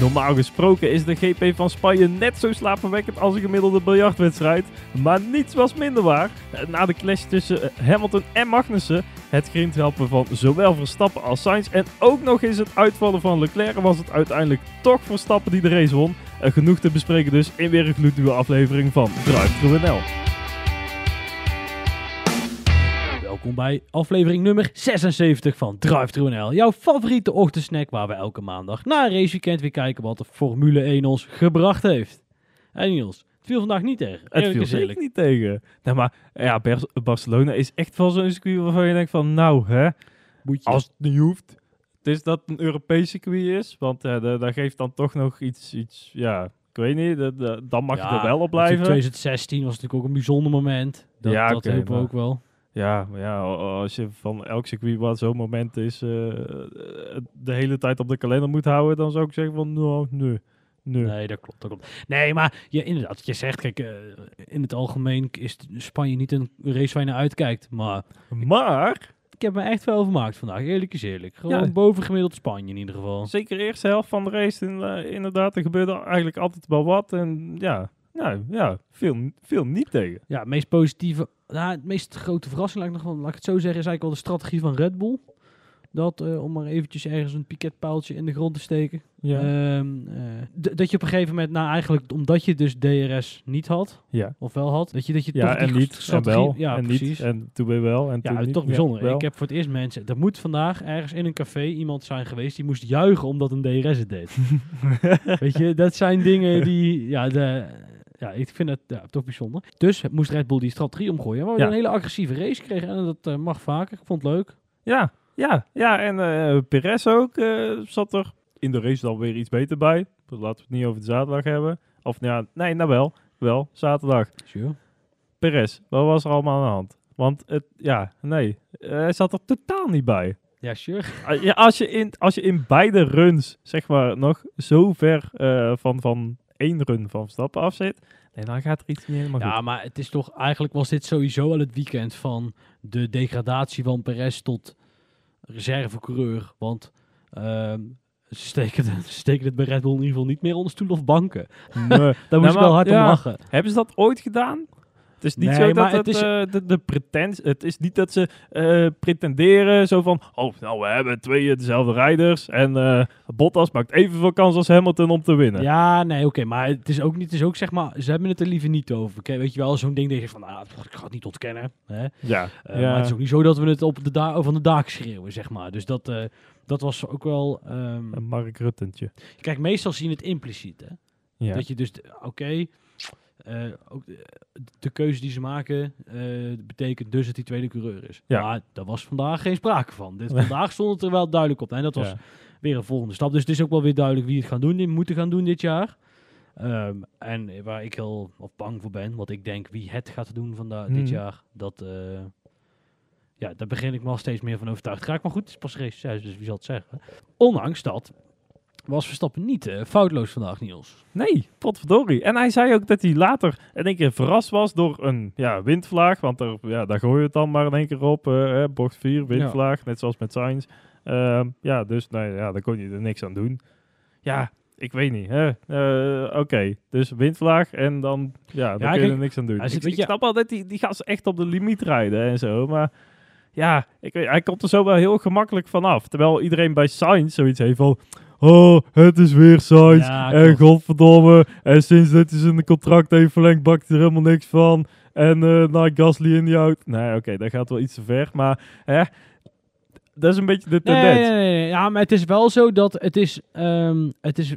Normaal gesproken is de GP van Spanje net zo slapenwekkend als een gemiddelde biljartwedstrijd. Maar niets was minder waar. Na de clash tussen Hamilton en Magnussen, het grindhelpen van zowel Verstappen als Sainz en ook nog eens het uitvallen van Leclerc was het uiteindelijk toch Verstappen die de race won. Uh, genoeg te bespreken dus in weer een gloednieuwe aflevering van Drive Welkom bij aflevering nummer 76 van Drive NL. Jouw favoriete ochtendsnack waar we elke maandag na een raceweekend weer kijken wat de Formule 1 ons gebracht heeft. En Niels, het viel vandaag niet tegen. Het viel zeker niet tegen. Nou, maar ja, Barcelona is echt wel zo'n circuit waarvan je denkt van nou hè, als het niet hoeft. Het is dat een Europees circuit is, want uh, dat geeft dan toch nog iets, iets ja, ik weet niet, dan mag je er wel op blijven. 2016 was natuurlijk ook een bijzonder moment. Dat, ja, dat okay, ook wel. Ja, ja, als je van elk circuit wat zo'n moment is, uh, de hele tijd op de kalender moet houden, dan zou ik zeggen van, nou, nee. Nee. nee, dat klopt, dat klopt. Nee, maar je, inderdaad, je zegt, kijk, uh, in het algemeen is Spanje niet een race waar je naar uitkijkt, maar... Maar... Ik heb me echt wel vermaakt vandaag, eerlijk is eerlijk. Gewoon ja. boven gemiddeld Spanje in ieder geval. Zeker de eerste helft van de race, in, uh, inderdaad, er gebeurde eigenlijk altijd wel wat. En ja, nou, ja veel, veel niet tegen. Ja, het meest positieve nou, het meest grote verrassing, laat ik, nog, laat ik het zo zeggen, is eigenlijk wel de strategie van Red Bull. Dat, uh, om maar eventjes ergens een piketpaaltje in de grond te steken. Ja. Um, uh, dat je op een gegeven moment, nou eigenlijk omdat je dus DRS niet had, ja. of wel had, dat je, dat je ja, toch en niet, en wel, ja, en precies. Niet, en toen weer wel, en ja, toen toch bijzonder. ik heb voor het eerst mensen, er moet vandaag ergens in een café iemand zijn geweest die moest juichen omdat een DRS het deed. Weet je, dat zijn dingen die, ja, de, ja, ik vind het ja, toch bijzonder. Dus moest Red Bull die strategie omgooien. Waar we een hele agressieve race kregen. En dat uh, mag vaker. Ik vond het leuk. Ja, ja, ja. En uh, Perez ook uh, zat er in de race dan weer iets beter bij. Dus laten we het niet over de zaterdag hebben. Of ja, nee, nou wel. Wel, zaterdag. Sure. Perez, wat was er allemaal aan de hand? Want het, ja, nee, hij zat er totaal niet bij. Ja, sure. Ja, als, je in, als je in beide runs, zeg maar, nog zo ver uh, van, van één run van Verstappen af zit, nee, dan gaat er iets niet helemaal ja, maar het is toch, eigenlijk was dit sowieso al het weekend van de degradatie van Perez tot reservecoureur. Want uh, ze steken, ze steken het bij Red Bull in ieder geval niet meer onder stoel of banken. Nee. Daar moest ik wel hard om lachen. Hebben ze dat ooit gedaan? Het is niet zo dat het, is, uh, de, de pretens, het is niet dat ze uh, pretenderen zo van, oh, nou, we hebben twee dezelfde rijders en uh, Bottas maakt evenveel kans als Hamilton om te winnen. Ja, nee, oké, maar het is ook niet, het is ook zeg maar, ze hebben het er liever niet over. Okay, weet je wel, zo'n ding dat je van, ah, ik ga het niet ontkennen. Hè? Ja, ja. Maar het is ook niet zo dat we het op de da van de daak schreeuwen, zeg maar. Dus dat, dat was ook wel... Um, een Mark Ruttentje. Kijk, meestal zien het impliciet, hè. Ja. Dat je dus, oké, uh, ook de, de, keuze die ze maken uh, betekent dus dat hij tweede coureur is. Ja. Maar daar was vandaag geen sprake van. Dit, vandaag stond het er wel duidelijk op. En dat was weer een volgende stap. Dus het is ook wel weer duidelijk wie het gaan doen, die moeten gaan doen dit jaar. Um, en waar ik heel of bang voor ben, wat ik denk wie het gaat doen van dit hmm. jaar, dat, uh, ja, daar begin ik me al steeds meer van overtuigd. Ga ik maar goed, het is pas race 6, dus wie zal het zeggen. Ondanks dat was Verstappen niet uh, foutloos vandaag, Niels. Nee, potverdorie. En hij zei ook dat hij later in één keer verrast was door een ja, windvlaag. Want er, ja, daar gooi je het dan maar in één keer op. Uh, bocht 4, windvlaag, net zoals met Sainz. Uh, ja, dus nou, ja, daar kon je er niks aan doen. Ja, ik weet niet. Uh, Oké, okay. dus windvlaag en dan, ja, daar kun je er niks aan doen. Hij ik, ik snap al dat die, die echt op de limiet rijden en zo, maar ja, ik weet, hij komt er zo wel heel gemakkelijk vanaf. Terwijl iedereen bij Sainz zoiets heeft van... Oh, het is weer Sainz. en godverdomme. En sinds dat hij zijn contract heeft verlengd, bakt er helemaal niks van. En uh, nou, Gasly in die auto. Nee, oké, dat gaat wel iets te ver. Maar hè, dat is een beetje de tendens. Nee, nee, nee, Ja, maar het is wel zo dat het is... Um, het is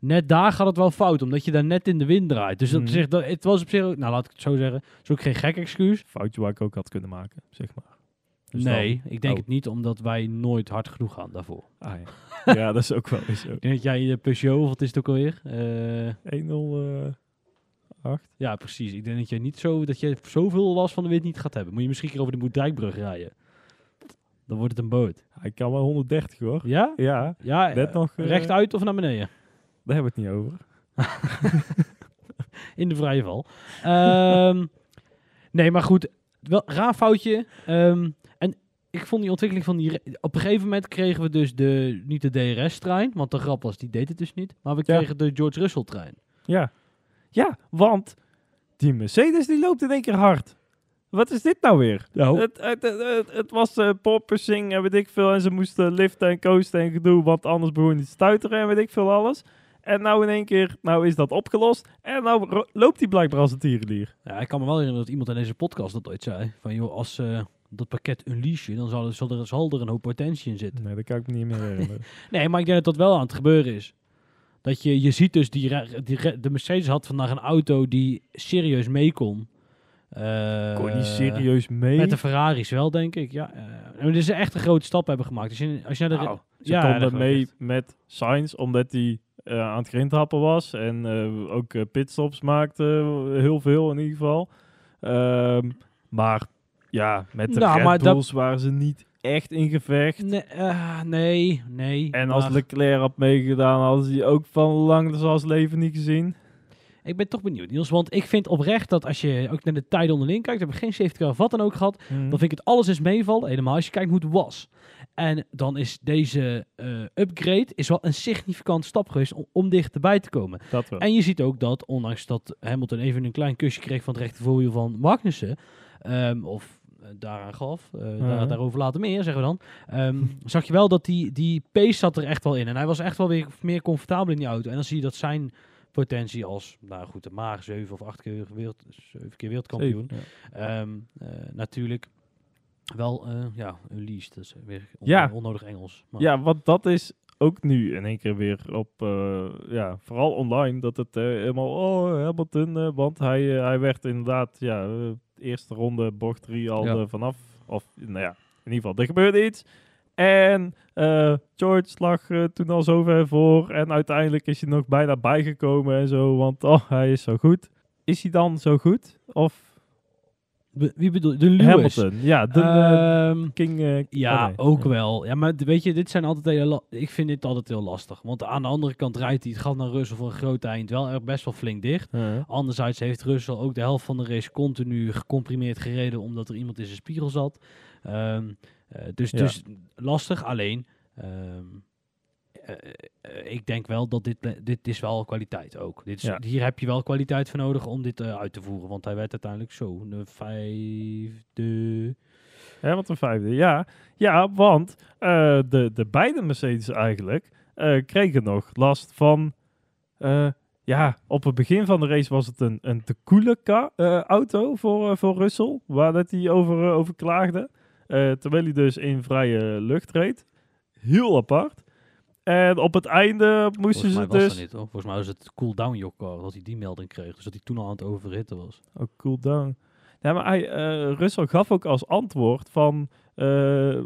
net daar gaat het wel fout, omdat je daar net in de wind draait. Dus dat mm. zich, dat, het was op zich, nou laat ik het zo zeggen, is ook geen gek excuus. Foutje waar ik ook had kunnen maken, zeg maar. Dus nee, ik denk oh. het niet, omdat wij nooit hard genoeg gaan daarvoor. Ah, ja. ja, dat is ook wel zo. Ik denk jij de Peugeot, wat is het ook alweer? Uh, 108. Ja, precies. Ik denk dat je niet zo, dat je zoveel last van de wind niet gaat hebben. Moet je misschien keer over de Moerdijkbrug rijden. Dan wordt het een boot. Hij kan wel 130 hoor. Ja? Ja. ja Net nog, uh, rechtuit of naar beneden? Daar hebben we het niet over. In de vrije val. um, nee, maar goed. Wel, raar foutje. Um, ik vond die ontwikkeling van die... Op een gegeven moment kregen we dus de, niet de DRS-trein, want de grap was, die deed het dus niet. Maar we kregen de George Russell-trein. Ja. Ja, want die Mercedes die loopt in één keer hard. Wat is dit nou weer? Nou. Het, het, het, het, was uh, porpoising en weet ik veel. En ze moesten liften en coasten en gedoe, want anders begon niet te stuiteren en weet ik veel alles. En nou in één keer, nou is dat opgelost. En nou loopt hij blijkbaar als een tierenlier. Ja, ik kan me wel herinneren dat iemand in deze podcast dat ooit zei. Van joh, als uh, dat pakket unleash dan zal er, zal, er, zal er een hoop potentie in zitten. Nee, dat kan ik me niet meer herinneren. nee, maar ik denk dat dat wel aan het gebeuren is. Dat je, je ziet dus, die, die, de Mercedes had vandaag een auto die serieus mee kon. Uh, kon je serieus mee? Met de Ferraris wel, denk ik. Ja, uh, dus ze echt een grote stap hebben gemaakt. Als je, als je naar de, nou, ze ja, konden mee met Sainz, omdat hij uh, aan het grindhappen was. En ook pitstops maakte, heel veel in ieder geval. Um, maar ja, met de nou, Red Bulls waren ze niet echt in gevecht. Nee, nee, nee. En als Leclerc had meegedaan, hadden ze die ook van lang zoals leven niet gezien. Ik ben toch benieuwd, Niels. Want ik vind oprecht dat als je ook naar de tijden onderling kijkt, heb ik geen safety car of wat dan ook gehad, mm. dan vind ik het alles is meevallen. Helemaal als je kijkt hoe het was. En dan is deze uh, upgrade is wel een significante stap geweest om, om dichterbij te komen. Dat wel. En je ziet ook dat, ondanks dat Hamilton even een klein kusje kreeg van het rechtervoorwiel van Magnussen, um, of daaraan gaf, uh, -huh. daar, daarover later meer, zeggen we dan, um, zag je wel dat die, die pace zat er echt wel in. En hij was echt wel weer meer comfortabel in die auto. En dan zie je dat zijn potentie als, nou goed, de maag zeven of acht keer, wereld, zeven keer wereldkampioen. Zeven, ja. um, natuurlijk wel, uh, ja, unleashed. Dus weer on ja. onnodig Engels. Maar. Ja, want dat is ook nu in één keer weer op, uh, ja, vooral online, dat het helemaal, oh, Hamilton, want hij, hij werd inderdaad, ja, eerste ronde, bocht 3 al ja. vanaf, of, nou ja, in ieder geval, er gebeurde iets. En George lag toen al zo ver voor en uiteindelijk is hij nog bijna bijgekomen en zo, want oh, hij is zo goed. Is hij dan zo goed? Of wie bedoel De Lewis? Hamilton, ja. De, um, King. Uh, ja, oh nee. ook wel. Ja, maar weet je, dit zijn altijd heel... Ik vind dit altijd heel lastig. Want aan de andere kant rijdt hij het gat naar Russell voor een groot eind wel er best wel flink dicht. Uh -huh. Anderzijds heeft Russell ook de helft van de race continu gecomprimeerd gereden omdat er iemand in zijn spiegel zat. Um, uh, dus, ja. dus lastig. Alleen... Um, uh, ik denk wel dat dit, dit is wel kwaliteit ook. Dit is, ja. Hier heb je wel kwaliteit voor nodig om dit uh, uit te voeren. Want hij werd uiteindelijk zo de vijfde. Ja, wat een vijfde. Ja, ja want de, de beide Mercedes eigenlijk kregen nog last van... ja, op het begin van de race was het een, een te koele auto voor, voor Russell. Waar dat hij over, over klaagde. terwijl hij dus in vrije lucht reed. Heel apart. En op het einde moesten ze dus... Niet, hoor. Volgens mij was het cooldown jokko dat hij die melding kreeg. Dus dat hij toen al aan het overhitten was. Oh, cooldown. Ja, maar hij, uh, Russell gaf ook als antwoord van... Uh,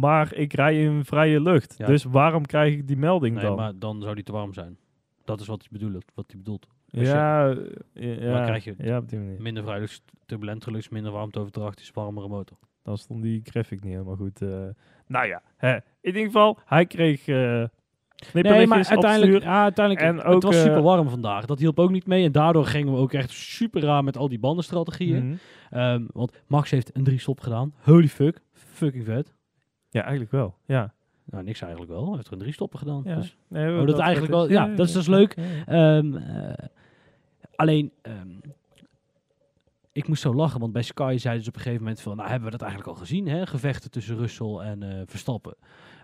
maar ik rij in vrije lucht. Ja. Dus waarom krijg ik die melding nee, dan? maar dan zou die te warm zijn. Dat is wat hij bedoelt. Wat hij bedoelt. Dus ja, je, ja, dan krijg je ja, op die manier. minder vrije lucht, turbulent geluks, minder warmteoverdracht, is warmere motor. Dan stond die graphic niet helemaal goed. Uh, nou ja, hè. in ieder geval, hij kreeg... Uh, Nee, maar uiteindelijk, ja, uiteindelijk en ook, het was super warm vandaag. Dat hielp ook niet mee. En daardoor gingen we ook echt super raar met al die bandenstrategieën. Mm -hmm. um, want Max heeft een drie stop gedaan. Holy fuck. Fucking vet. Ja, eigenlijk wel. Ja. Nou, niks eigenlijk wel. Hij heeft er een drie stoppen gedaan. Ja. Dus. Nee, oh, dat, dat eigenlijk wel. Ja, ja, dat is dus leuk. Um, uh, alleen, ik moest zo lachen, want bij Sky zeiden ze op een gegeven moment van, nou hebben we dat eigenlijk al gezien, hè? Gevechten tussen Russell en uh, Verstappen.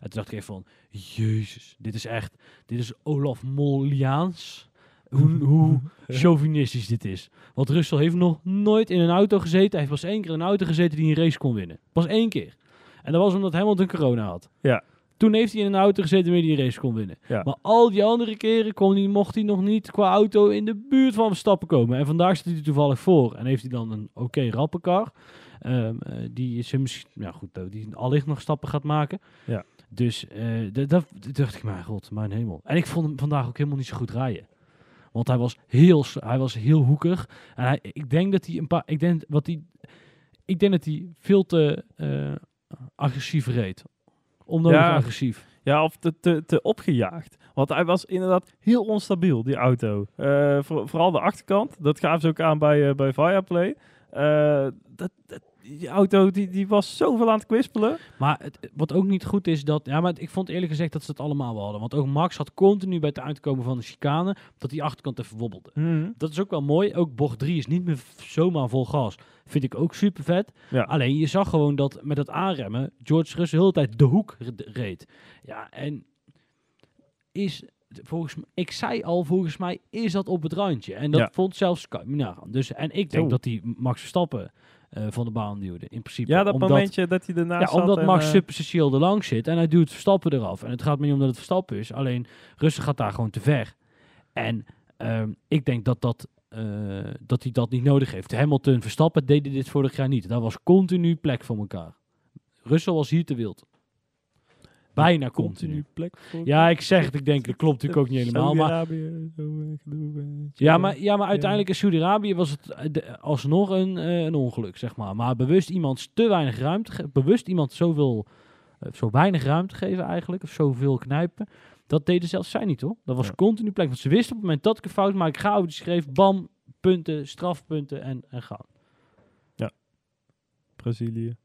En toen dacht ik even van, jezus, dit is echt, dit is Olaf Moliaans. Hoe, hoe chauvinistisch dit is. Want Russell heeft nog nooit in een auto gezeten. Hij heeft pas één keer in een auto gezeten die een race kon winnen. Pas één keer. En dat was omdat Hamilton corona had. Ja. Toen heeft hij in een auto gezeten waarmee hij een race kon winnen. Ja. Maar al die andere keren kon hij, mocht hij nog niet qua auto in de buurt van Verstappen komen. En vandaag zit hij toevallig voor. En heeft hij dan een oké okay rappenkar. Um, uh, die is misschien, ja goed, die allicht nog stappen gaat maken. Ja. Dus uh, dat dacht ik, mijn god, mijn hemel. En ik vond hem vandaag ook helemaal niet zo goed rijden. Want hij was heel, hij was heel hoekig. En hij, ik denk dat hij een paar, ik denk wat hij, ik denk dat hij veel te uh, agressief reed. Onnodig ja, agressief. Ja, of te, te, te opgejaagd. Want hij was inderdaad heel onstabiel, die auto. Uh, voor, vooral de achterkant. Dat gaven ze ook aan bij, uh, bij Viaplay. Uh, dat, dat, die auto die, die was zoveel aan het kwispelen. Maar het, wat ook niet goed is, dat... Ja, maar ik vond eerlijk gezegd dat ze het allemaal wel hadden. Want ook Max had continu bij het uitkomen van de chicane... dat die achterkant even wobbelde. Mhm. Dat is ook wel mooi. Ook bocht 3 is niet meer zomaar vol gas. Vind ik ook super vet. Ja. Alleen je zag gewoon dat met het aanremmen... George Russell de hele tijd de hoek reed. Ja, en is volgens mij, ik zei al, volgens mij is dat op het randje. En dat Ja. vond zelfs aan. Dus, en ik denk dat die Max Verstappen eh, van de baan duwde, in principe. Ja, dat omdat, momentje dat hij ernaast Ja, zat omdat en, Max eh, er langs zit en hij duwt Verstappen eraf. En het gaat me niet om dat het Verstappen is, alleen Russen gaat daar gewoon te ver. En ehm, ik denk dat, dat, eh, dat hij dat niet nodig heeft. Hamilton, Verstappen deden dit vorig jaar niet. Daar was continu plek voor elkaar. Russell was hier te wild. Bijna continu. plek. Ja, ik zeg het, ik denk, dat klopt natuurlijk ook niet helemaal. Maar, eh, eh, ja, maar, ja, maar uiteindelijk in Saudi-Arabië was het eh, de- alsnog een, een ongeluk, zeg maar. Maar bewust iemand te weinig ruimte, bewust iemand zoveel, zo weinig ruimte geven eigenlijk, of zoveel knijpen, dat deden zelfs zij niet, hoor. Dat was Ja. continu plek. Want ze wisten op het moment dat ik een fout maak, ik ga over die schreef, bam, punten, strafpunten en, en gaan. Brazilië.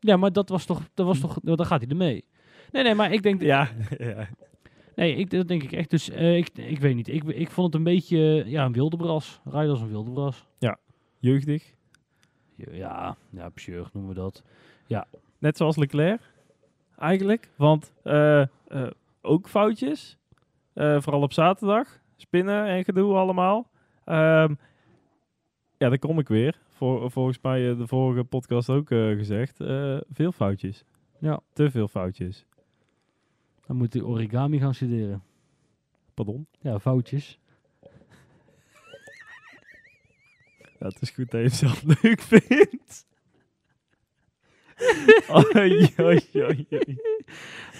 Ja, maar dat was toch, dat was toch, dan gaat hij ermee. Nee, nee, maar ik denk, Ja, ja. nee, ik, dat denk ik echt. Dus eh, ik, ik weet niet, ik, ik vond het een beetje, ja, een wilde bras. Rijden als een wilde bras. jeugdig. Ja, ja, pseur noemen we dat. Net zoals Leclerc, eigenlijk. Want eh, eh, ook foutjes. Eh, vooral op zaterdag. Spinnen en gedoe allemaal. Ehm, ja, daar kom ik weer. Voor, volgens mij eh, de vorige podcast ook eh, gezegd. Eh, veel foutjes. Ja. Te veel foutjes. Dan moet hij origami gaan studeren. Pardon. Ja, foutjes. Ja, het is goed dat je het zelf leuk vindt. Oei, oei, oei, oei.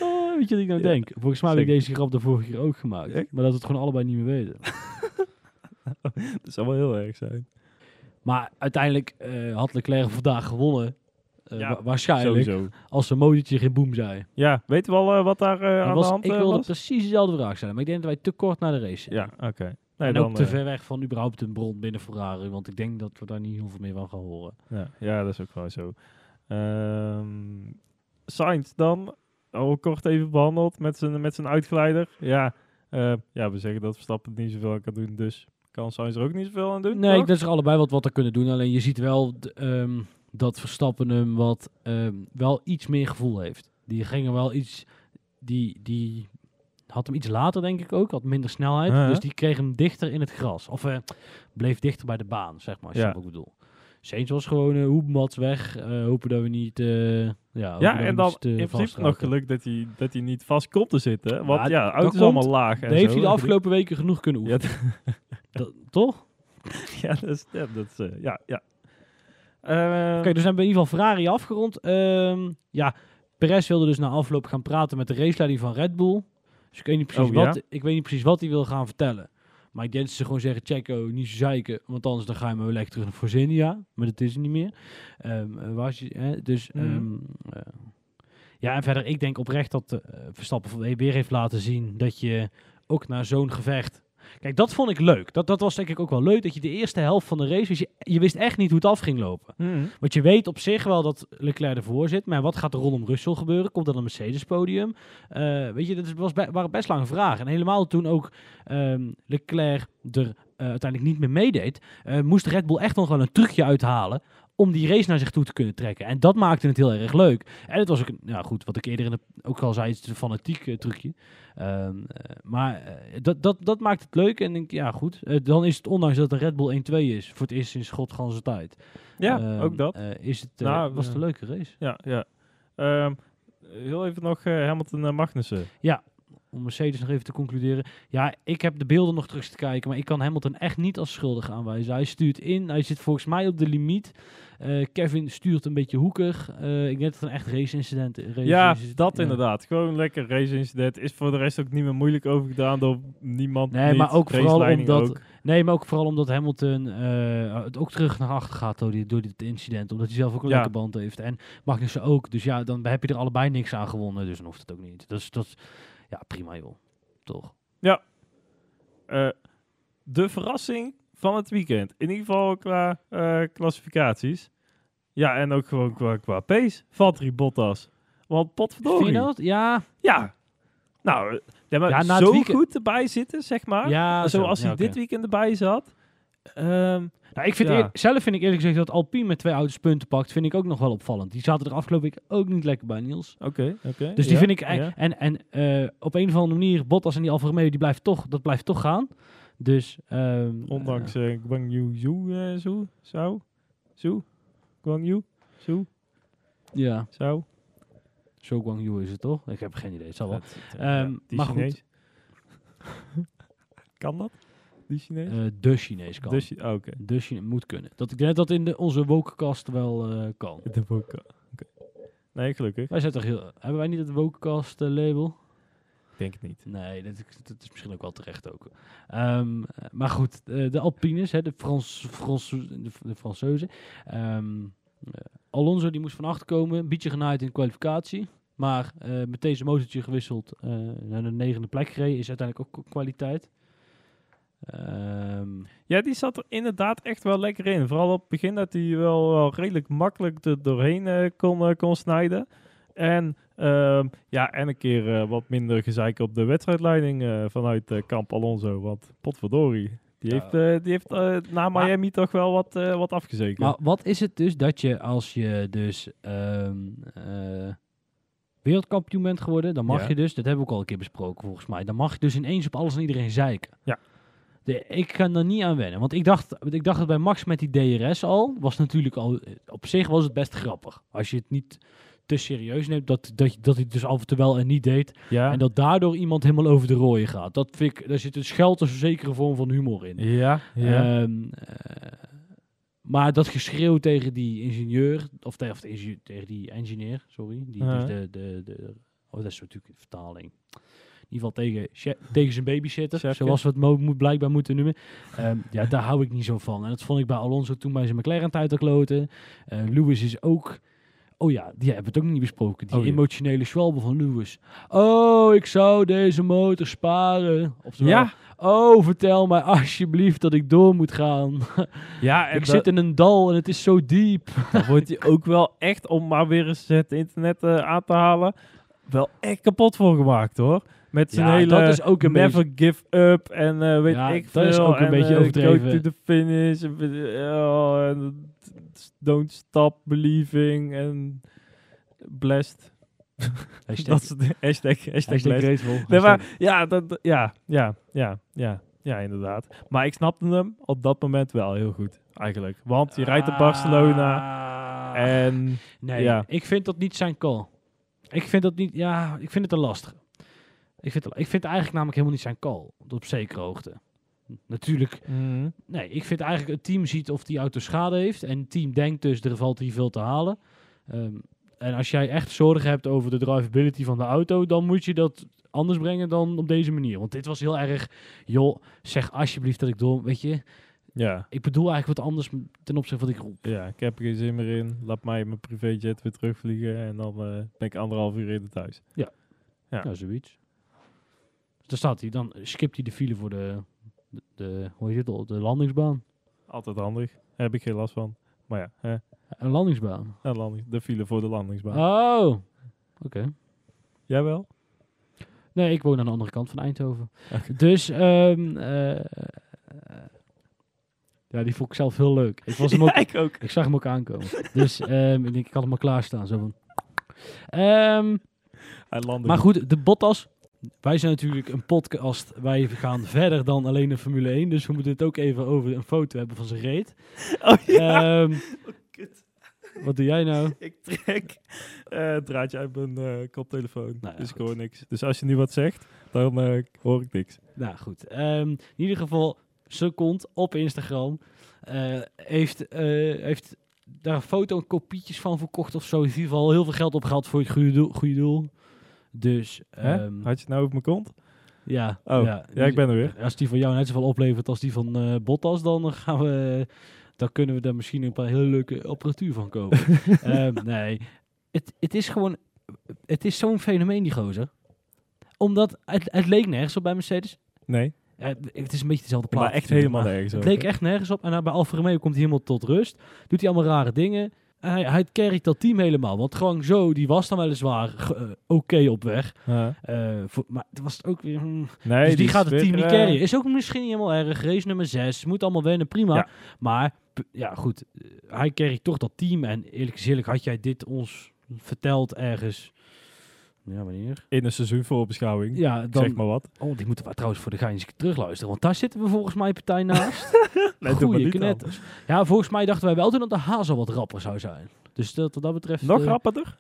Oh, weet je wat ik nou Ja, denk? Volgens mij heb ik deze grap de vorige keer ook gemaakt. Echt? Maar dat we het gewoon allebei niet meer weten. Dat zou wel heel erg zijn. Maar uiteindelijk eh, had Leclerc vandaag gewonnen. Eh, Ja, wa- waarschijnlijk. Sowieso. Als zijn motortje geen boem zei. Ja, weten we al eh, wat daar aan was, de hand ik eh, wilde was? precies dezelfde vraag stellen. Maar ik denk dat wij te kort naar de race zijn. Ja, oké. Nee, en dan, ook te ver weg van überhaupt een bron binnen Ferrari. Want ik denk dat we daar niet heel veel meer van gaan horen. Ja, ja, dat is ook wel zo. Ehm Sainz dan, al kort even behandeld met zijn, met zijn uitgeleider. Ja, ja, we zeggen dat Verstappen er niet zoveel kan doen, dus kan Sainz er ook niet zoveel aan doen, Nee, toch? dat is er allebei wat, wat er kunnen doen. Alleen je ziet wel ehm, dat Verstappen hem wat ehm, wel iets meer gevoel heeft. Die ging er wel iets. Die, die had hem iets later, denk ik ook. Had minder snelheid. Ja. Dus die kreeg hem dichter in het gras. Of eh, bleef dichter bij de baan, zeg maar. Als je Ja. dat ook bedoel. Sainz was gewoon uh, hoepmats weg. eh, hopen dat we niet. eh, ja, dat Ja, en dan in principe nog geluk dat hij, dat hij niet vast komt te zitten. Want Ja, ja, dat auto is allemaal laag. En heeft hij de afgelopen weken genoeg kunnen Ja, oefenen. Dat- toch? ja, dat is, ja, dat is, eh, ja, ja. Eh, Oké, dus hebben we in ieder geval Ferrari afgerond. Ehm, ja, Perez wilde dus na afloop gaan praten met de raceleiding van Red Bull. Dus ik weet niet precies, Oh, ja? wat, ik weet niet precies wat hij wil gaan vertellen. Maar ik denk dat ze gewoon zeggen, Checo, niet zo zeiken, want anders dan ga je maar weer lekker terug naar Forzinia. Maar dat is het niet meer. Ehm, eh, je, hè? Dus, Mhm. ehm, eh, ja, en verder, ik denk oprecht dat eh, Verstappen van weer heeft laten zien dat je ook naar zo'n gevecht... Kijk, dat vond ik leuk. Dat, dat was denk ik ook wel leuk, dat je de eerste helft van de race, dus je, je wist echt niet hoe het af ging lopen. mhm. Want je weet op zich wel dat Leclerc ervoor zit. Maar wat gaat er rondom Russell gebeuren? Komt er een Mercedes-podium? Eh, weet je, dat was waren best lange vragen. En helemaal toen ook ehm, Leclerc er eh, uiteindelijk niet meer meedeed... eh, moest Red Bull echt nog wel een trucje uithalen... om die race naar zich toe te kunnen trekken. En dat maakte het heel erg leuk. En het was ook, ja goed, wat ik eerder in de, ook al zei, het is een fanatiek eh, trucje. Ehm, eh, maar eh, dat, dat, dat maakt het leuk. En denk, ja goed, dan is het ondanks dat de Red Bull 1-2 is... voor het eerst sinds godganse tijd... ja Ehm, ook dat. is het, Nou, was het een leuke race. Ja, ja. Ehm, heel even nog Hamilton en Magnussen. Om Mercedes nog even te concluderen. Ja, ik heb de beelden nog terug te kijken, maar ik kan Hamilton echt niet als schuldig aanwijzen. Hij stuurt in, hij zit volgens mij op de limiet. Eh, Kevin stuurt een beetje hoekig. Eh, ik denk dat het een echt race-incident race Ja, is. dat Ja. inderdaad. Gewoon lekker race-incident. Is voor de rest ook niet meer moeilijk overgedaan door niemand. Nee, niet. maar ook vooral omdat- ook. Nee, maar ook vooral omdat Hamilton eh, het ook terug naar achter gaat door, die, door dit incident. Omdat hij zelf ook een Ja. lekker band heeft. En Magnussen ook. Dus ja, dan heb je er allebei niks aan gewonnen. Dus dan hoeft het ook niet. Dus dat is, ja, prima joh. Toch? Eh, de verrassing van het weekend. In ieder geval qua uh, klassificaties. Ja, en ook gewoon qua, qua pace. Valtteri Bottas. Want potverdorie. Ja. Ja. Nou, ja, maar ja, zo goed erbij zitten, zeg maar. Ja, Zoals hij dit weekend erbij zat. Um, nou, ik vind zelf vind ik eerlijk gezegd dat Alpine met twee auto's punten pakt, vind ik ook nog wel opvallend. Die zaten er afgelopen week ook niet lekker bij, Niels. Oké, oké. dus die vind ik... En, en uh, op een of andere manier, Bottas en die Alfa Romeo, die blijft toch, dat blijft toch gaan. Dus... Um, Ondanks uh, Guang Yu Zhu, uh, zo, zo, zo, Guang Yu, zo. Ja. Zo. Zo Guang Yu is het toch? Ik heb geen idee, het zal wel. um, maar goed. kan dat? Die Chinees? Uh, de Chinees kan. De, oh, okay. de Chinees moet kunnen. Dat ik denk dat in de, onze wokekast wel uh, kan. De woke, Nee, gelukkig. Wij zijn toch heel, hebben wij niet het wokekast uh, label? Denk het niet. Nee, dat, dat, is misschien ook wel terecht ook. Um, maar goed, de Alpines, hè, de, Frans, Frans, de, de Fransozen. Um, Alonso die moest van achter komen, een beetje genaaid in de kwalificatie. Maar uh, met deze motortje gewisseld uh, naar de negende plek gereden is uiteindelijk ook kwaliteit. Um, ja, die zat er inderdaad echt wel lekker in. Vooral op het begin dat hij wel, wel redelijk makkelijk er doorheen uh, kon, uh, kon snijden. En, uh, ja, en een keer uh, wat minder gezeik op de wedstrijdleiding vanuit Kamp Alonso. Want potverdorie, die heeft, die heeft na Miami maar, toch wel wat, wat afgezekerd. Maar wat is het dus dat je als je dus um, wereldkampioen bent geworden, dan mag ja. je dus, dat hebben we ook al een keer besproken volgens mij, dan mag je dus ineens op alles en iedereen zeiken. Ja. De, ik kan er niet aan wennen. Want ik dacht, ik dacht dat bij Max met die DRS al, was natuurlijk al, op zich was het best grappig. Als je het niet te serieus neemt, dat, dat, dat hij dus af en toe wel en niet deed. Ja. En dat daardoor iemand helemaal over de rooien gaat. Dat vind ik, daar zit een scheld een zekere vorm van humor in. Ja, ja. Um, uh, maar dat geschreeuw tegen die ingenieur, of, te, of de, tegen die engineer, sorry, die, dus de, de, de, oh dat is natuurlijk een vertaling ieder geval tegen, tegen zijn babysitter, Chefke. zoals we het mo moet, blijkbaar moeten noemen. Um, ja, daar hou ik niet zo van. En dat vond ik bij Alonso toen bij zijn McLaren tijd te kloten. Uh, Lewis is ook... Oh ja, die hebben we het ook niet besproken. Die oh, emotionele schwalbe van Lewis. Oh, ik zou deze motor sparen. Oftewel, ja. Oh, vertel mij alsjeblieft dat ik door moet gaan. Ja, ik zit in een dal en het is zo diep. Dan wordt hij ook wel echt, om maar weer eens het internet uh, aan te halen, wel echt kapot voor gemaakt hoor. Met zijn ja, hele dat is ook een never beetje... give up en uh, weet ja, ik dat veel. is ook een en, beetje overdreven. Go to the finish. Uh, en, don't stop believing en blessed. Hashtag, dat is de hashtag, hashtag, hashtag Nee, maar, ja, dat, ja, ja, ja, ja, ja, inderdaad. Maar ik snapte hem op dat moment wel heel goed, eigenlijk. Want je rijdt naar Barcelona en... Nee, ja. ik vind dat niet zijn call. Ik vind dat niet, ja, ik vind het een lastig. Ik vind, ik vind het eigenlijk namelijk helemaal niet zijn call. Op zekere hoogte. Natuurlijk. Mm. Nee, ik vind eigenlijk het team ziet of die auto schade heeft. En het team denkt dus er valt hier veel te halen. Um, en als jij echt zorgen hebt over de drivability van de auto, dan moet je dat anders brengen dan op deze manier. Want dit was heel erg, joh, zeg alsjeblieft dat ik door, weet je. Ja. Ik bedoel eigenlijk wat anders ten opzichte van wat ik roep. Ja, ik heb er geen zin meer in. Laat mij mijn privéjet weer terugvliegen en dan uh, ben ik anderhalf uur in thuis. Ja. Ja, ja zoiets. Daar staat hij. Dan skipt hij de file voor de, de, de hoe heet het, de landingsbaan. Altijd handig. Daar heb ik geen last van. Maar ja. Hè. Een landingsbaan? Een landing, de file voor de landingsbaan. Oh, oké. Okay. Jij wel? Nee, ik woon aan de andere kant van Eindhoven. Okay. Dus, um, uh, ja, die vond ik zelf heel leuk. Ik, was hem ook, ja, ik, ook. ik zag hem ook aankomen. dus um, ik denk, ik had hem al klaarstaan. Zo van. Um, Hij landde maar goed, de Bottas wij zijn natuurlijk een podcast. Wij gaan verder dan alleen de Formule 1. Dus we moeten het ook even over een foto hebben van zijn reet. Oh ja. Um, oh, kut. Wat doe jij nou? Ik trek uh, het draadje uit mijn uh, koptelefoon. Nou ja, dus ik hoor niks. Dus als je nu wat zegt, dan uh, hoor ik niks. Nou goed. Um, in ieder geval, Second op Instagram heeft, heeft daar een foto en kopietjes van verkocht of zo. In ieder geval heel veel geld opgehaald voor het goede doel. Goede doel. Dus, um, Had je het nou op mijn kont? Ja. Oh, ja, ja, ik ben er weer. Als die van jou net zoveel oplevert als die van uh, Bottas, dan gaan we... Dan kunnen we daar misschien een paar hele leuke apparatuur van kopen. um, nee, het, het is gewoon... Het is zo'n fenomeen, die gozer. Omdat het, het leek nergens op bij Mercedes. Nee. het is een beetje dezelfde plaat. maar echt helemaal nergens op. Het leek echt nergens op. En bij Alfa Romeo komt hij helemaal tot rust. Doet hij allemaal rare dingen. Hij, hij carryt dat team helemaal. Want gewoon zo, die was dan weliswaar uh, oké op weg. Ja. Uh, voor, maar het was ook weer... Hmm. Nee, dus die, gaat het team niet carryen. Is ook misschien niet helemaal erg. Race nummer 6. Moet allemaal wennen, prima. Maar ja, goed. hij carryt toch dat team. En eerlijk gezegd had jij dit ons verteld ergens ja, wanneer? In een seizoenvoorbeschouwing. Ja, dan, zeg maar wat. Oh, die moeten we trouwens voor de geintjes terugluisteren. Want daar zitten we volgens mij partij naast. nee, Goeie knetters. Ja, volgens mij dachten wij wel toen dat de hazel wat rapper zou zijn. Dus dat, wat dat betreft... Nog uh, rapperder?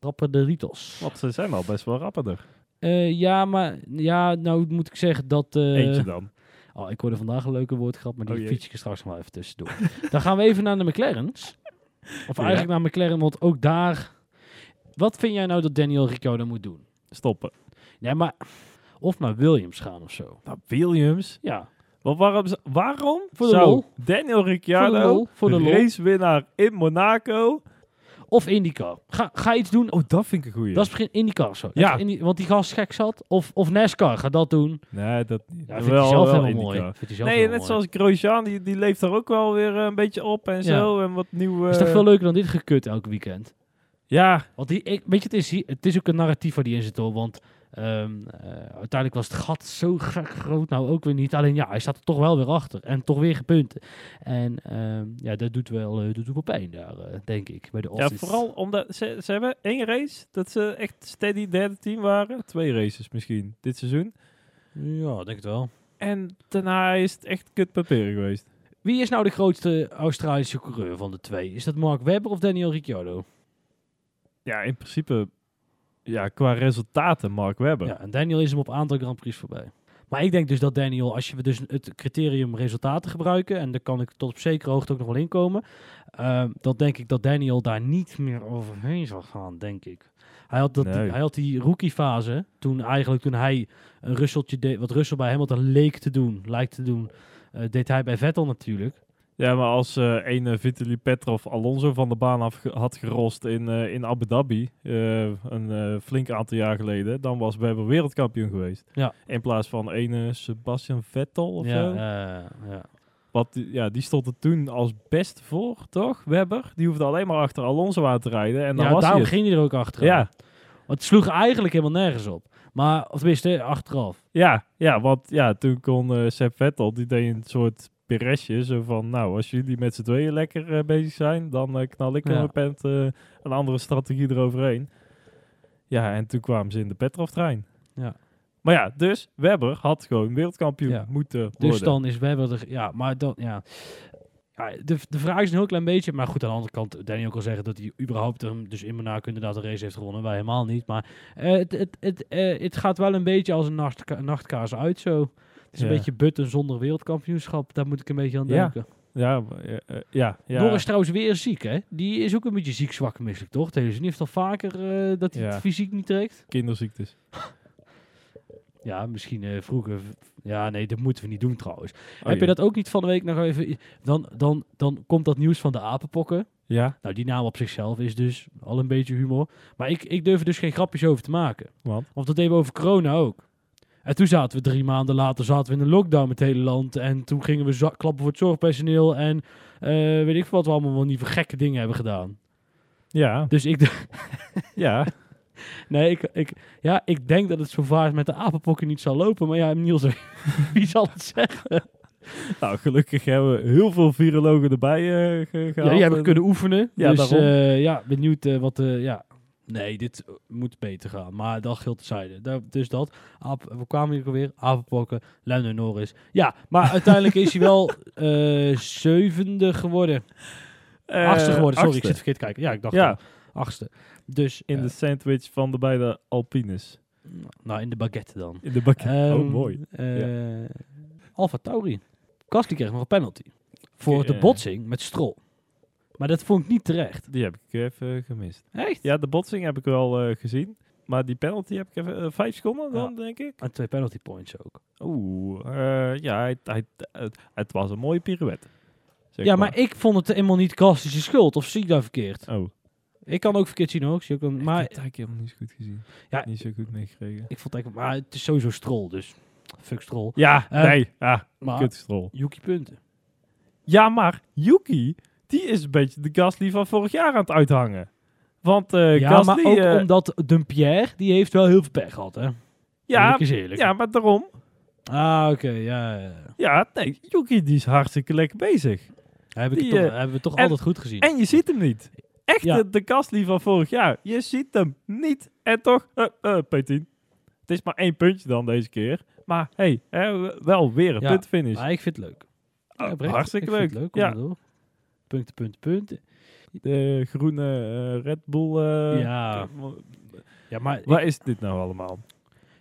Rapperder-ritos. Wat, ze zijn al best wel rapperder. Uh, ja, maar... Ja, nou moet ik zeggen dat... Uh, Eentje dan. Oh, ik hoorde vandaag een leuke woordgrap, maar die oh, fiets ik straks nog wel even tussendoor. dan gaan we even naar de McLaren's. Of eigenlijk naar McLaren, want ook daar wat vind jij nou dat Daniel Ricciardo moet doen? Stoppen. Nee, maar... Of naar Williams gaan of zo. Naar Williams? Ja. Maar waarom, waarom voor de zou lol. Daniel Ricciardo, voor de, racewinnaar in Monaco... Of IndyCar. Ga, ga iets doen. Oh, dat vind ik een goeie. Dat is begin IndyCar zo. Ja. Want die gast gek zat. Of, of NASCAR, ga dat doen. Nee, dat Ja, vind wel, zelf wel helemaal mooi. nee, net zoals Grosjean, die, die leeft er ook wel weer een beetje op en zo. En wat nieuwe... Is toch veel leuker dan dit gekut elke weekend? Ja. Want die, ik, weet je, het is, het is ook een narratief waar die in zit hoor. Want um, uh, uiteindelijk was het gat zo groot nou ook weer niet. Alleen ja, hij staat er toch wel weer achter. En toch weer gepunten. En um, ja, dat doet wel, uh, doet wel pijn daar, uh, denk ik. Bij de Ja, vooral omdat ze, ze hebben één race dat ze echt steady derde team waren. Twee races misschien dit seizoen. Ja, denk het wel. En daarna is het echt kut papier geweest. Wie is nou de grootste Australische coureur van de twee? Is dat Mark Webber of Daniel Ricciardo? Ja, in principe ja, qua resultaten Mark Webber. Ja, en Daniel is hem op aantal Grand Prix voorbij. Maar ik denk dus dat Daniel, als je dus het criterium resultaten gebruiken, en daar kan ik tot op zekere hoogte ook nog wel inkomen, uh, dan denk ik dat Daniel daar niet meer overheen zal gaan, denk ik. Hij had, dat, die, hij had die rookie fase, toen eigenlijk toen hij een Russeltje deed, wat Russell bij Hamilton leek te doen, lijkt te doen, uh, deed hij bij Vettel natuurlijk. Ja, maar als uh, een Vitaly Petrov Alonso van de baan af had gerost in, uh, in Abu Dhabi uh, een flink aantal jaar geleden, dan was Webber wereldkampioen geweest. Ja. In plaats van een Sebastian Vettel of ja, zo. ja. Wat, ja, die stond er toen als best voor, toch? Webber. Die hoefde alleen maar achter Alonso aan te rijden. En dan ja, was daarom hij ging hij er ook achter. Ja. Want het sloeg eigenlijk helemaal nergens op. Maar, of tenminste, achteraf. Ja, ja want ja, toen kon uh, Seb Vettel, die deed een soort Peresje. Zo van, nou, als jullie met z'n tweeën lekker uh, bezig zijn, dan uh, knal ik ja. een pent uh, een andere strategie eroverheen. Ja, en toen kwamen ze in de Petrov-trein. Ja. Maar ja, dus Webber had gewoon wereldkampioen ja. moeten worden. Dus dan is Webber er, ja, maar dan, ja. ja. de, de vraag is een heel klein beetje, maar goed, aan de andere kant, Danny ook al zeggen dat hij überhaupt hem, dus in Monaco inderdaad een race heeft gewonnen. Wij helemaal niet, maar het, het, het, het gaat wel een beetje als een nacht, nachtkaars uit zo is een beetje Button zonder wereldkampioenschap. Daar moet ik een beetje aan denken. Ja, ja, uh, ja, ja. Norris trouwens weer ziek, hè? Die is ook een beetje ziek, zwak, misselijk, toch? Deze niet heeft al vaker uh, dat hij het fysiek niet trekt. Kinderziektes. ja, misschien uh, vroeger. Ja, nee, dat moeten we niet doen trouwens. Oh, Heb je dat ook niet van de week nog even... Dan, dan, dan komt dat nieuws van de apenpokken. Ja. Nou, die naam op zichzelf is dus al een beetje humor. Maar ik, ik durf er dus geen grapjes over te maken. Want? Want dat deden we over corona ook. En toen zaten we drie maanden later zaten we in een lockdown met het hele land. En toen gingen we klappen voor het zorgpersoneel. En uh, weet ik wat we allemaal wel niet voor gekke dingen hebben gedaan. Ja. Dus ik... ja. Nee, ik, ik, ja, ik denk dat het zo vaak met de apenpokken niet zal lopen. Maar ja, Niels, wie zal het zeggen? Nou, gelukkig hebben we heel veel virologen erbij uh, gehaald. Ja, die hebben kunnen oefenen. Ja, dus uh, ja, benieuwd uh, wat, ja, Nee, dit moet beter gaan. Maar dat geldt zijde. dus dat. we kwamen hier alweer. Apenpokken. Lando Norris. Ja, maar uiteindelijk is hij wel uh, zevende geworden. Uh, achtste geworden. Sorry, ik zit verkeerd kijken. Ja, ik dacht ja. achtste. Dus, in de eh, sandwich van de beide Alpines. Nou, in de baguette dan. In de baguette. oh, ehm, mooi. Ja. Alfa Tauri. Gasly kreeg nog een penalty. Voor de botsing met Strol. Maar dat vond ik niet terecht. Die heb ik even gemist. Echt? Ja, de botsing heb ik wel uh, gezien. Maar die penalty heb ik even uh, vijf seconden dan, denk ik. En twee penalty points ook. Oeh, uh, ja, het, het, het, het, was een mooie pirouette. Ja, maar. ik vond het helemaal niet Kastische schuld. Of zie ik daar verkeerd? Oh. Ik kan ook verkeerd zien ook. Zie ook maar ik heb het eigenlijk helemaal niet zo goed gezien. Ja, niet zo goed meegekregen. Ik vond het eigenlijk, maar het is sowieso strol, dus fuck Stroll. Ja, nee. Ah, maar Stroll. Yuki punten. Ja, maar Yuki, die is een beetje de Gasly van vorig jaar aan het uithangen. Want uh, ja, Gasly... maar ook omdat Dumpierre, die heeft wel heel veel pech gehad, hè? Ja, ja, maar daarom. Ah, oké, ja, ja. Ja, nee, Yuki die is hartstikke lekker bezzig. Heb ik die, toch, hebben we toch altijd goed gezien. En je ziet hem niet. Echt de, de Gasly van vorig jaar. Je ziet hem niet. En toch, uh, uh, P10. Het is maar één puntje dan deze keer. Maar hey, wel weer een ja, puntfinish. Maar ik vind het leuk. Ja, hartstikke leuk. leuk ja. Door. Punten, punten, punten. De groene uh, Red Bull. Uh, ja. ja, maar. Waar is dit nou allemaal?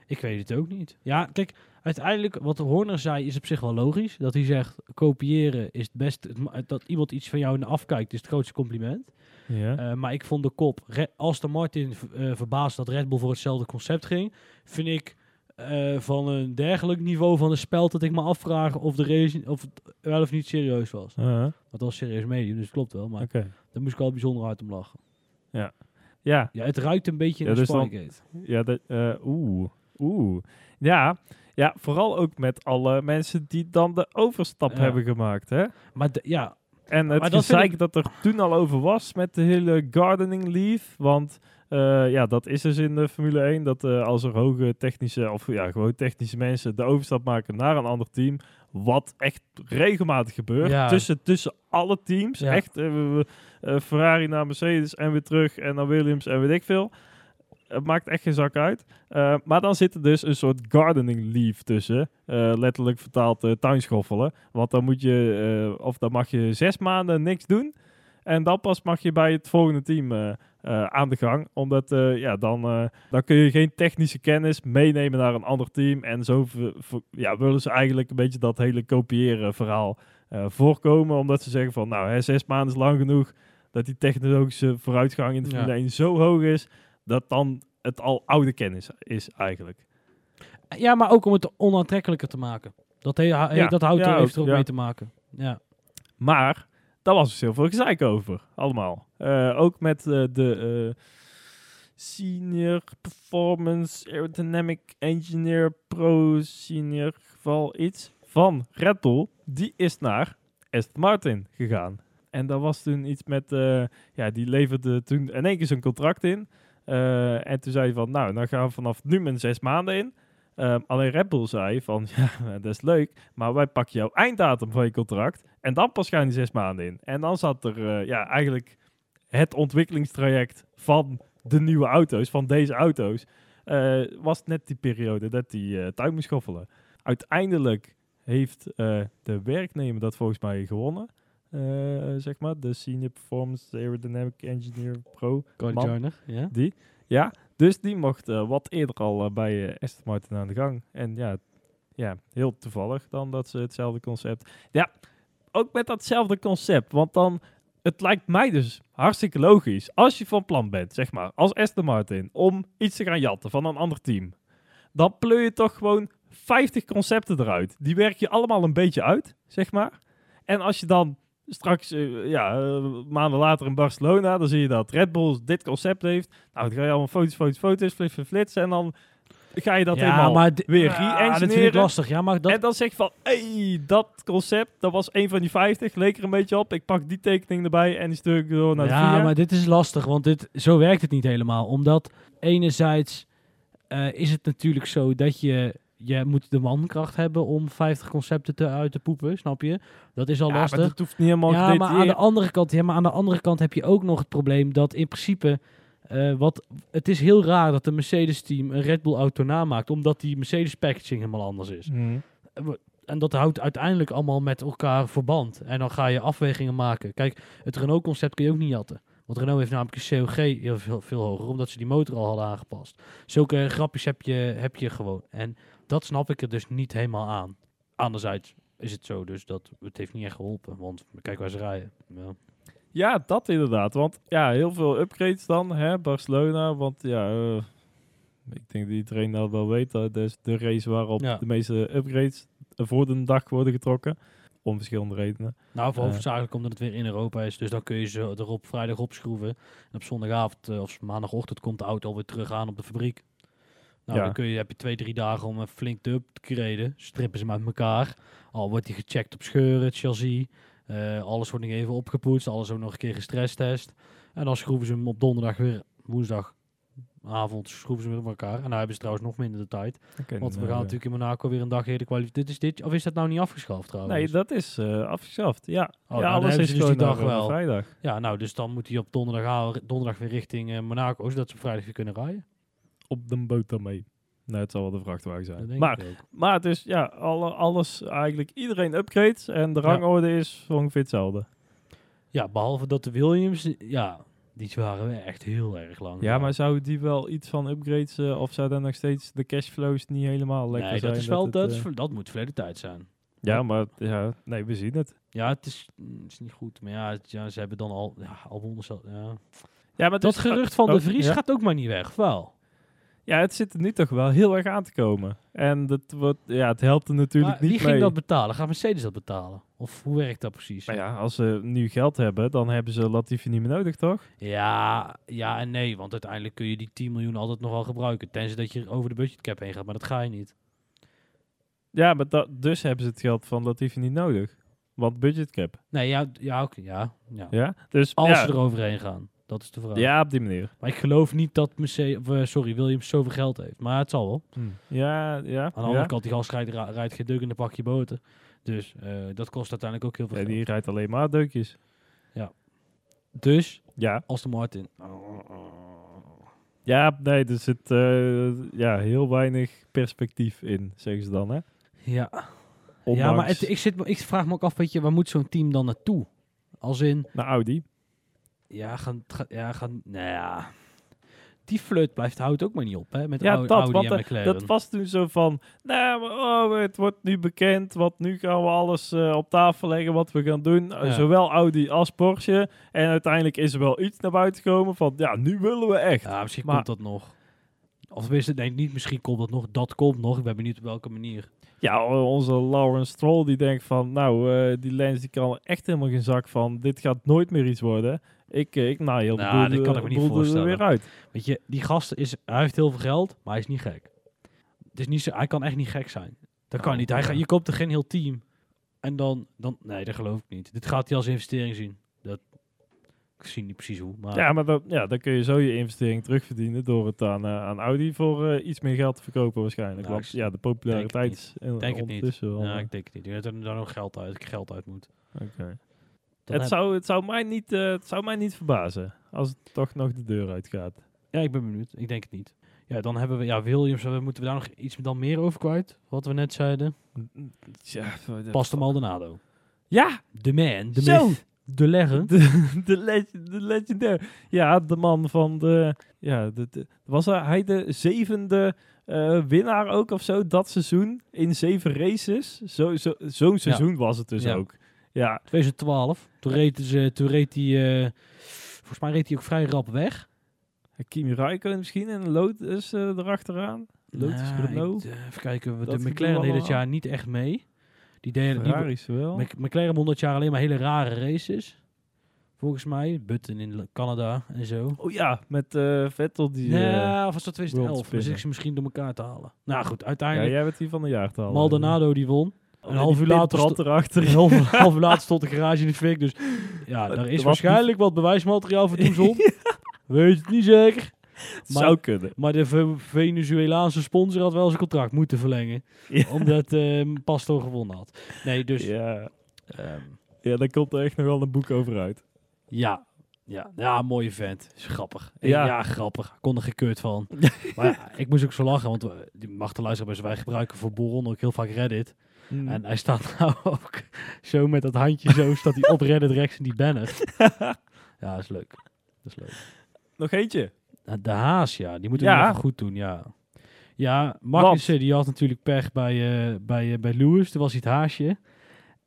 Ik weet het ook niet. Ja, kijk, uiteindelijk wat Horner zei is op zich wel logisch. Dat hij zegt, kopiëren is het beste. Dat iemand iets van jou afkijkt is het grootste compliment. Ja. Uh, maar ik vond de kop, als de Martin uh, verbaasd dat Red Bull voor hetzelfde concept ging, vind ik uh, van een dergelijk niveau van de spel dat ik me afvraag of de race of het wel of niet serieus was. Uh -huh. Dat was serieus medium, dus het klopt wel. Maar okay. daar moest ik al bijzonder hard om lachen. Ja. Ja. ja het ruikt een beetje ja, naar dus Spygate. Ja, dat, oeh. Oeh. Ja. Ja, vooral ook met alle mensen die dan de overstap ja. hebben gemaakt, hè? Maar de, ja, en het gezeik ik... dat er toen al over was met de hele gardening leave. Want uh, ja, dat is dus in de Formule 1. Dat uh, als er hoge technische, of ja, gewoon technische mensen de overstap maken naar een ander team. Wat echt regelmatig gebeurt. Ja. Tussen, tussen alle teams. Ja. Echt uh, Ferrari naar Mercedes en weer terug. En naar Williams en weet ik veel. Het maakt echt geen zak uit. Maar dan zit er dus een soort gardening leave tussen. Letterlijk vertaald tuinschoffelen. Want dan moet je, of dan mag je zes maanden niks doen. En dan pas mag je bij het volgende team aan de gang. Omdat ja, dan, dan kun je geen technische kennis meenemen naar een ander team. En zo ja, willen ze eigenlijk een beetje dat hele kopiëren verhaal voorkomen. Omdat ze zeggen van nou, hè, zes maanden is lang genoeg. Dat die technologische vooruitgang in de Formule ja. 1 zo hoog is dat dan het al oude kennis is eigenlijk. Ja, maar ook om het onaantrekkelijker te maken. Dat, he, ja, dat houdt ja, er ook, mee te maken. Ja. Maar daar was dus heel veel gezeik over, allemaal. Uh, ook met uh, de uh, Senior Performance Aerodynamic Engineer Pro Senior geval iets van Red. Die is naar Aston Martin gegaan. En dat was toen iets met, ja, die leverde toen in één keer zijn contract in. En toen zei hij van, nou, dan gaan we vanaf nu mijn zes maanden in. Um, alleen Red Bull zei van, ja, dat is leuk, maar wij pakken jouw einddatum van je contract en dan pas gaan die zes maanden in. En dan zat er uh, ja, eigenlijk het ontwikkelingstraject van de nieuwe auto's, van deze auto's, uh, was net die periode dat die tuin moest schoffelen. Uiteindelijk heeft de werknemer dat volgens mij gewonnen. Uh, zeg maar, de Senior Performance Aerodynamic Engineer Pro. Man, ja. Die, ja. Dus die mocht uh, wat eerder al uh, bij Aston Martin aan de gang. En ja, ja, heel toevallig dan dat ze hetzelfde concept... Ja, ook met datzelfde concept. Want dan, het lijkt mij dus hartstikke logisch. Als je van plan bent, zeg maar, als Aston Martin, om iets te gaan jatten van een ander team. Dan pleur je toch gewoon 50 concepten eruit. Die werk je allemaal een beetje uit, zeg maar. En als je dan straks, uh, ja, uh, maanden later in Barcelona, dan zie je dat Red Bull dit concept heeft. Nou, dan ga je allemaal foto's, foto's, foto's, flitsen, flitsen en dan ga je dat ja, helemaal maar weer ja, re-engineeren. dat vind ik lastig, ja, maar dat... En dan zeg je van, hey, dat concept, dat was een van die 50, leek er een beetje op. Ik pak die tekening erbij en die stuur ik door naar ja, maar dit is lastig, want dit, zo werkt het niet helemaal. Omdat enerzijds uh, is het natuurlijk zo dat je je moet de mankracht hebben om 50 concepten te, uit te poepen, snap je? Dat is al ja, lastig. Maar dat hoeft niet helemaal ja, maar aan de andere kant, ja, maar aan de andere kant heb je ook nog het probleem dat in principe uh, wat het is heel raar dat de Mercedes team een Red Bull auto namaakt, omdat die Mercedes packaging helemaal anders is. Mm. En dat houdt uiteindelijk allemaal met elkaar verband. En dan ga je afwegingen maken. Kijk, het Renault concept kun je ook niet jatten. Want Renault heeft namelijk een COG heel veel, veel hoger, omdat ze die motor al hadden aangepast. Zulke grapjes heb je, heb je gewoon. En dat snap ik er dus niet helemaal aan. Anderzijds is het zo dus dat het heeft niet echt geholpen. Want kijk waar ze rijden. Ja. Ja, dat inderdaad. Want ja, heel veel upgrades dan, hè, Barcelona. Want ja, uh, ik denk dat iedereen dat wel weet. Dat is de race waarop Ja. de meeste upgrades voor de dag worden getrokken. Om verschillende redenen. Nou, voor Eh. hoofdzakelijk omdat het weer in Europa is. Dus dan kun je ze er op vrijdag opschroeven. En op zondagavond eh, of maandagochtend komt de auto alweer terug aan op de fabriek. Nou, dan kun je, heb je twee, drie dagen om een flink te upgraden. Strippen ze met elkaar. Al wordt die gecheckt op scheuren, het chassis. Uh, alles wordt nog even opgepoetst. Alles ook nog een keer gestresstest. En dan schroeven ze hem op donderdag weer, woensdag, avond schroeven ze weer op elkaar. En nou hebben ze trouwens nog minder de tijd. want we gaan natuurlijk in Monaco weer een dag eerder kwalificeren. Dit is dit, of is dat nou niet afgeschaft trouwens? Nee, dat is uh, afgeschaft. Ja, oh, ja nou, alles is dus die dag wel. Vrijdag. Ja, nou, dus dan moet hij op donderdag, donderdag weer richting uh, Monaco, zodat ze op vrijdag weer kunnen rijden. Op de boot mee. Nee, het zal wel de vrachtwagen zijn. Maar, maar dus ja, alle, alles eigenlijk, iedereen upgrades en de rangorde is ongeveer hetzelfde. Ja, behalve dat de Williams, ja, die waren we echt heel erg lang. Ja, maar zou die wel iets van upgrades uh, of zou dan nog steeds de cashflows niet helemaal lekker nee, zijn? Dat, is wel, dat, is, uh, dat moet verleden tijd zijn. Ja, maar ja, nee, we zien het. Ja, het is, mm, is niet goed. Maar ja, ja, ze hebben dan al, ja, al. Ja. ja, maar dat gerucht van de oh, Vries gaat ook maar niet weg, wel. Ja, het zit er nu toch wel heel erg aan te komen. En dat wordt, ja, het helpt er natuurlijk maar niet wie ging dat betalen? Gaat Mercedes dat betalen? Of hoe werkt dat precies? Maar ja, als ze nu geld hebben, dan hebben ze Latifi niet meer nodig, toch? Ja, ja en nee. Want uiteindelijk kun je die 10 miljoen altijd nog wel gebruiken. Tenzij dat je over de budgetcap heen gaat. Maar dat ga je niet. Ja, maar dat, dus hebben ze het geld van Latifi niet nodig. Want budgetcap. Nee, ja, ja, oké, ja, ja. ja. Dus, als ze er overheen gaan. Dat is de vraag. Ja, op die manier. Maar ik geloof niet dat Mercedes, of, uh, sorry, Williams zoveel geld heeft. Maar het zal wel. Hmm. Ja, ja. Aan de andere kant, die gast rijdt, rijdt geen deuk in een pakje boter. Dus uh, dat kost uiteindelijk ook heel veel ja, geld. Die rijdt alleen maar deukjes. Ja. Dus, ja. Aston Martin. Ja, nee, er zit uh, ja, heel weinig perspectief in, zeggen ze dan, hè? Ja. Ja, maar het, ik, zit, ik vraag me ook af, weet je, waar moet zo'n team dan naartoe? Als in... Naar Audi. Ja, gaan, ja, gaan, nou ja. Die flirt blijft houdt ook maar niet op, hè? Met ja, Audi, dat, Audi want en McLaren. dat was toen zo van, nou, oh, het wordt nu bekend, want nu gaan we alles uh, op tafel leggen wat we gaan doen. Ja. Zowel Audi als Porsche. En uiteindelijk is er wel iets naar buiten gekomen van, ja, nu willen we echt. Ja, misschien maar, komt dat nog. Of het, nee, niet misschien komt dat nog. Dat komt nog. Ik ben benieuwd op welke manier. Ja, onze Lawrence Stroll die denkt van, nou, uh, die Lens die kan echt helemaal geen zak van. Dit gaat nooit meer iets worden. Ik, ik nou heel nou, dat kan ik me niet voorstellen. weer uit. Weet je, die gast is, hij heeft heel veel geld, maar hij is niet gek. Het is niet zo, hij kan echt niet gek zijn. Dat kan oh, niet. Hij ja. je koopt er geen heel team. En dan, dan, nee, dat geloof ik niet. Dit gaat hij als investering zien. Dat, ik zie niet precies hoe. Maar ja, maar dat, ja, dan kun je zo je investering terugverdienen door het aan, uh, aan Audi voor uh, iets meer geld te verkopen waarschijnlijk. Nou, Want ja, de populariteit denk, denk het niet. Ja, ik denk het niet. Ik denk dat er daar nog geld uit, geld uit moet. Oké. Okay. Het zou, het, zou mij niet, uh, het zou mij niet verbazen als het toch nog de deur uitgaat. Ja, ik ben benieuwd. Ik denk het niet. Ja, dan hebben we ja, Williams. Moeten we daar nog iets dan meer over kwijt? Wat we net zeiden. Ja, Pastor Maldonado. Ja! De man. De Zo! De legend. De, de, legend, de legendary. Ja, de man van de... Ja, de, de was hij de zevende uh, winnaar ook of zo dat seizoen? In zeven races? Zo'n zo, zo seizoen ja. was het dus ja. ook. Ja. 2012. Toen reed, ze, toen reed hij... Uh, volgens mij reed hij ook vrij rap weg. Kimi Räikkönen misschien en Lotus uh, erachteraan. Lotus nou, Renault. Ik, even kijken, we de McLaren deed dit jaar niet echt mee. Die deden Ferraris wel. McLaren 100 jaar alleen maar hele rare races. Volgens mij. Button in Canada en zo. Oh ja, met uh, Vettel die... Ja, uh, of was dat 2011? Dus ik ze misschien door elkaar te halen. Nou goed, uiteindelijk... Ja, jij bent die van de jaar te halen. Maldonado die won. Een half uur later erachter. Een half, half uur later stond de garage in de fik. Dus ja, daar is waarschijnlijk wat bewijsmateriaal voor Toezon. Weet het niet zeker. Maar, zou kunnen. Maar de Venezuelaanse sponsor had wel zijn contract moeten verlengen. Omdat um, Pastor gewonnen had. Nee, dus... Ja. Um, ja, daar komt er echt nog wel een boek over uit. Ja, ja, ja, mooie vent. Is grappig. Ja, ja grappig. Ik kon er gekeurd van. maar ja, ik moest ook zo lachen, want die mag de luisteren wij gebruiken voor Boron ook heel vaak Reddit. Mm. En hij staat nou ook zo met dat handje zo, staat hij op Reddit rechts in die banner. ja, dat is leuk. Dat is leuk. Nog eentje. De Haas, ja. Die moeten we even goed doen, ja. Ja, Magnussen, die had natuurlijk pech bij, uh, bij, uh, bij Lewis. Toen was hij het haasje.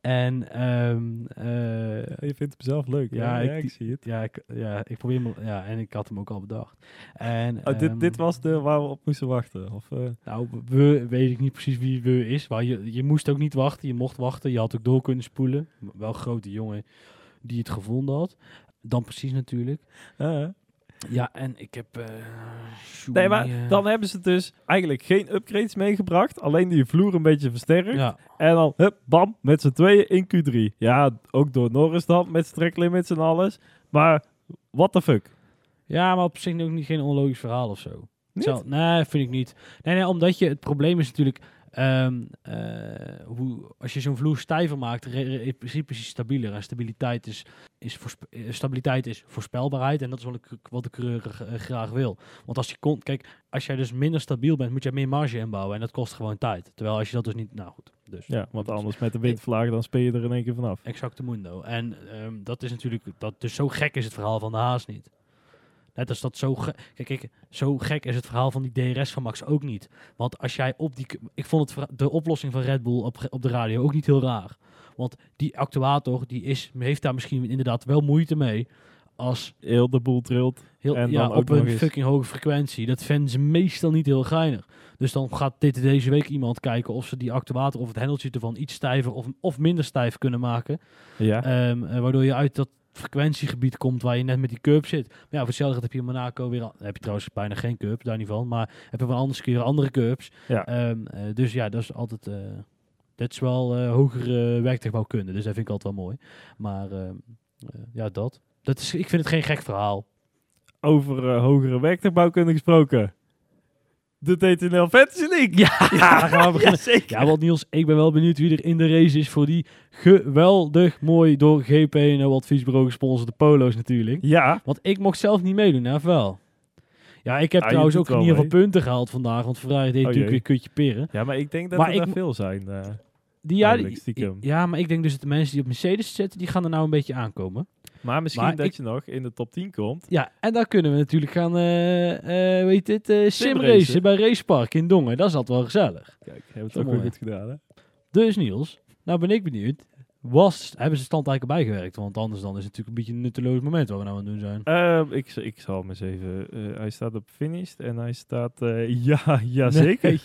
En um, uh, je vindt hem zelf leuk. Ja, ja, ik, ik, zie het. Ja, ik, ja, ik probeer hem. Ja, en ik had hem ook al bedacht. En, oh, dit, dit ehm, was de waar we op moesten wachten? Of, uh? Nou, we weet ik niet precies wie we is. Maar je, je moest ook niet wachten. Je mocht wachten. Je had ook door kunnen spoelen. Wel grote jongen die het gevonden had. Dan precies natuurlijk. Uh, Ja, en ik heb... Uh, nee, maar dan hebben ze dus eigenlijk geen upgrades meegebracht. Alleen die vloer een beetje versterkt. Ja. En dan, hup, bam, met z'n tweeën in Q3. Ja, ook door Norris dan, met limits en alles. Maar, what the fuck? Ja, maar op zich ook niet geen onlogisch verhaal of zo. Zo, nee, vind ik niet. Nee, nee, omdat je, het probleem is natuurlijk Ehm, eh, hoe, als je zo'n vloer stijver maakt, in principe is hij stabieler. En stabiliteit is, is, eh, stabiliteit is voorspelbaarheid. En dat is wat, ik, wat de coureur uh, graag wil. Want als je kon, kijk, als jij dus minder stabiel bent, moet je meer marge inbouwen. En dat kost gewoon tijd. Terwijl als je dat dus niet. Nou goed. Dus, ja, want anders met de windvlaag, dan speel je er in één keer vanaf. Exact de mundo. En um, dat is natuurlijk. Dat, dus zo gek is het verhaal van de Haas niet. Net als dat zo, kijk, kijk, zo gek is het verhaal van die DRS van Max ook niet. Want als jij op die... Ik vond het, de oplossing van Red Bull op, op de radio ook niet heel raar. Want die actuator die is, heeft daar misschien inderdaad wel moeite mee. Als heel de boel trilt. Heel, en ja, dan op een fucking hoge frequentie. Dat vinden ze meestal niet heel geinig. Dus dan gaat dit deze week iemand kijken of ze die actuator of het hendeltje ervan iets stijver of, of minder stijf kunnen maken. Ja. Um, waardoor je uit dat frequentiegebied komt waar je net met die cup zit. Maar ja, voor hetzelfde heb je in Monaco weer... heb je trouwens bijna geen cup, daar niet van. Maar heb je wel anders keer andere cups. Ja. Ehm, eh, dus ja, dat is altijd... Uh, dat is wel uh, hogere werktuigbouwkunde. Dus dat vind ik altijd wel mooi. Maar ehm, ja, dat. dat is, ik vind het geen gek verhaal. Over hogere werktuigbouwkunde gesproken de TTNL Fantasy League. Ja, ja gaan we beginnen. Ja, ja, want Niels, ik ben wel benieuwd wie er in de race is voor die geweldig mooi door GP en adviesbureau gesponsorde polo's natuurlijk. Ja. Want ik mocht zelf niet meedoen, hè, of wel? Ja, ik heb ah, trouwens ook in ieder geval punten gehaald vandaag, want vandaag deed oh, natuurlijk weer kutje peren. Ja, maar ik denk dat er ik, veel zijn. Uh, die, ja, die, ja, maar ik denk dus dat de mensen die op Mercedes zitten, die gaan er nou een beetje aankomen. Maar misschien dat je nog in de top 10 komt. Ja, en dan kunnen we natuurlijk gaan, uh, uh, weet dit, uh, simracen bij Racepark in Dongen. Dat is altijd wel gezellig. Kijk, hebben we het ook weer goed gedaan, hè? Dus Niels, nou ben ik benieuwd. Was, hebben ze stand eigenlijk bijgewerkt? Want anders dan is het natuurlijk een beetje een nutteloos moment waar we nou aan het doen zijn. Uh, ik, ik zal hem eens even... hij staat op finished en hij staat... ja, ja zeker. Nee.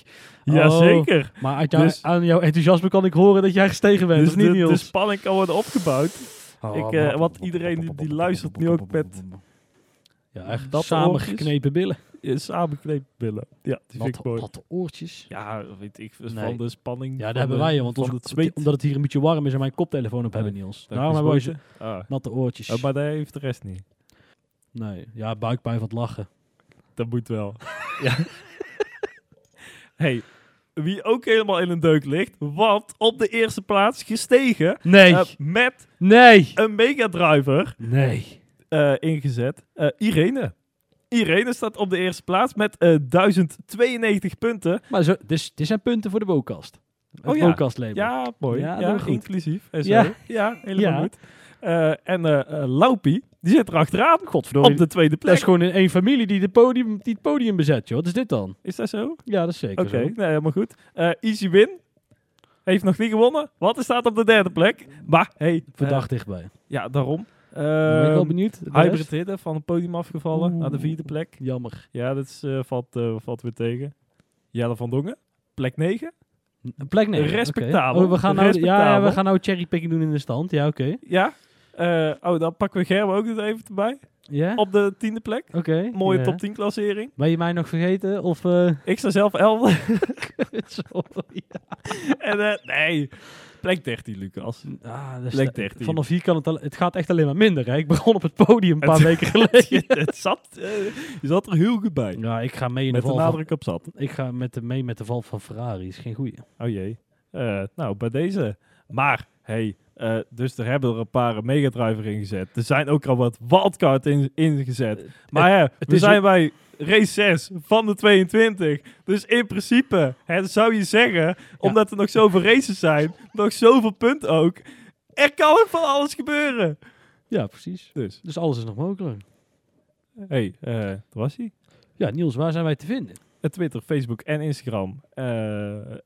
Ja, zeker. Maar dus, aan jouw enthousiasme kan ik horen dat jij gestegen bent. Dus niet, de, de spanning kan worden opgebouwd. Oh, ik, uh, wat iedereen die, die luistert nu ook met... Ja, echt dat samengeknepen billen. Ja, samengeknepen billen. Ja, die vind ik Wat oortjes. Ja, weet ik, van de spanning. Ja, daar hebben wij, want ons, het zweet. omdat het hier een beetje warm is en mijn koptelefoon op hebben, Niels. Daarom hebben we ah. natte oortjes. Oh, maar daar heeft de rest niet. Nee, ja, buikpijn van het lachen. Dat moet wel. ja. hey, wie ook helemaal in een deuk ligt. Want op de eerste plaats gestegen. Nee. Uh, met nee. een Mega Driver. Nee. Uh, ingezet. Uh, Irene. Irene staat op de eerste plaats met 1092 punten. Maar zo, dus, dit zijn punten voor de Wokast. Oh ja. Ja, mooi. Ja, ja inclusief. En zo. Ja. ja, helemaal ja. goed. en uh, Laupie, die zit er achteraan. Godverdomme. Op de tweede plek. Dat is gewoon in één familie die, de podium, die het podium bezet, joh. Wat is dit dan? Is dat zo? Ja, dat is zeker Oké, nee, helemaal goed. Uh, easy win. Heeft nog niet gewonnen. Wat is staat op de derde plek? Maar, hey. Verdacht dichtbij. Ja, daarom. Ben ik wel benieuwd. Hybrid van het podium afgevallen naar de vierde plek. Jammer. Ja, dat is, uh, valt, uh, valt weer tegen. Jelle van Dongen, plek 9. Plek 9. Respectabel. Oh, we gaan nou, ja, ja, we gaan nou cherrypicking doen in de stand. Ja, oké. Ja, uh, oh, dan pakken we Gerben ook nog even erbij. Ja? Op de tiende plek. Oké. Mooie top 10 klassering. Ben je mij nog vergeten? Of, uh... Ik sta zelf 11. ja. En uh, nee, plek 13, Lucas. Ah, plek 13. Vanaf hier kan het al, het gaat echt alleen maar minder. Hè? Ik begon op het podium een paar weken geleden. het zat, je zat er heel goed bij. Ja, ik ga mee in met de val. Met nadruk op zat. Ik ga met de, mee met de val van Ferrari. Is geen goeie. Oh jee. nou, bij deze. Maar, hey, uh, dus er hebben er een paar megadriver ingezet. Er zijn ook al wat wildcard in, ingezet. Uh, maar ja, we zijn bij race 6 van de 22. Dus in principe hè, zou je zeggen, omdat er nog zoveel races zijn, nog zoveel punten ook. Er kan ook van alles gebeuren. Ja, precies. Dus, dus alles is nog mogelijk. hey, uh, daar was hij. Ja, Niels, waar zijn wij te vinden? Twitter, Facebook en Instagram.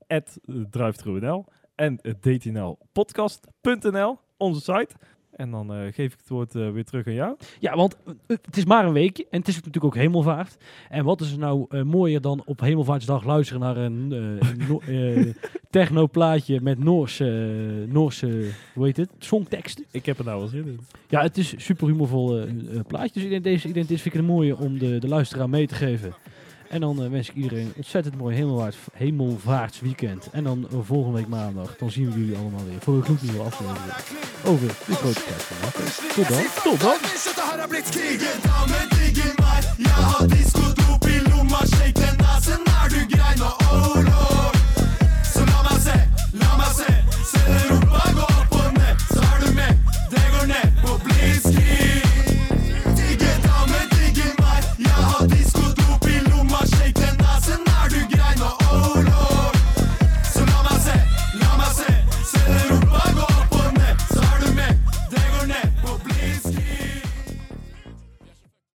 At en dtnlpodcast.nl, onze site. En dan uh, geef ik het woord uh, weer terug aan jou. Ja, want het is maar een weekje en het is natuurlijk ook hemelvaart. En wat is er nou uh, mooier dan op hemelvaartsdag luisteren naar een no technoplaatje met Noorse, Noorse, hoe heet het, songteksten? Ik heb er nou wel zin in. Ja, het is super humorvol plaatje. Dus deze identificeer ik het mooie om de, de luisteraar mee te geven. En dan eh, wens ik iedereen ontzettend mooi hemelvaartsweekend. En dan eh, volgende week maandag, dan zien we jullie allemaal weer voor een gloednieuwe aflevering over de grote kerst. Tot dan, tot dan!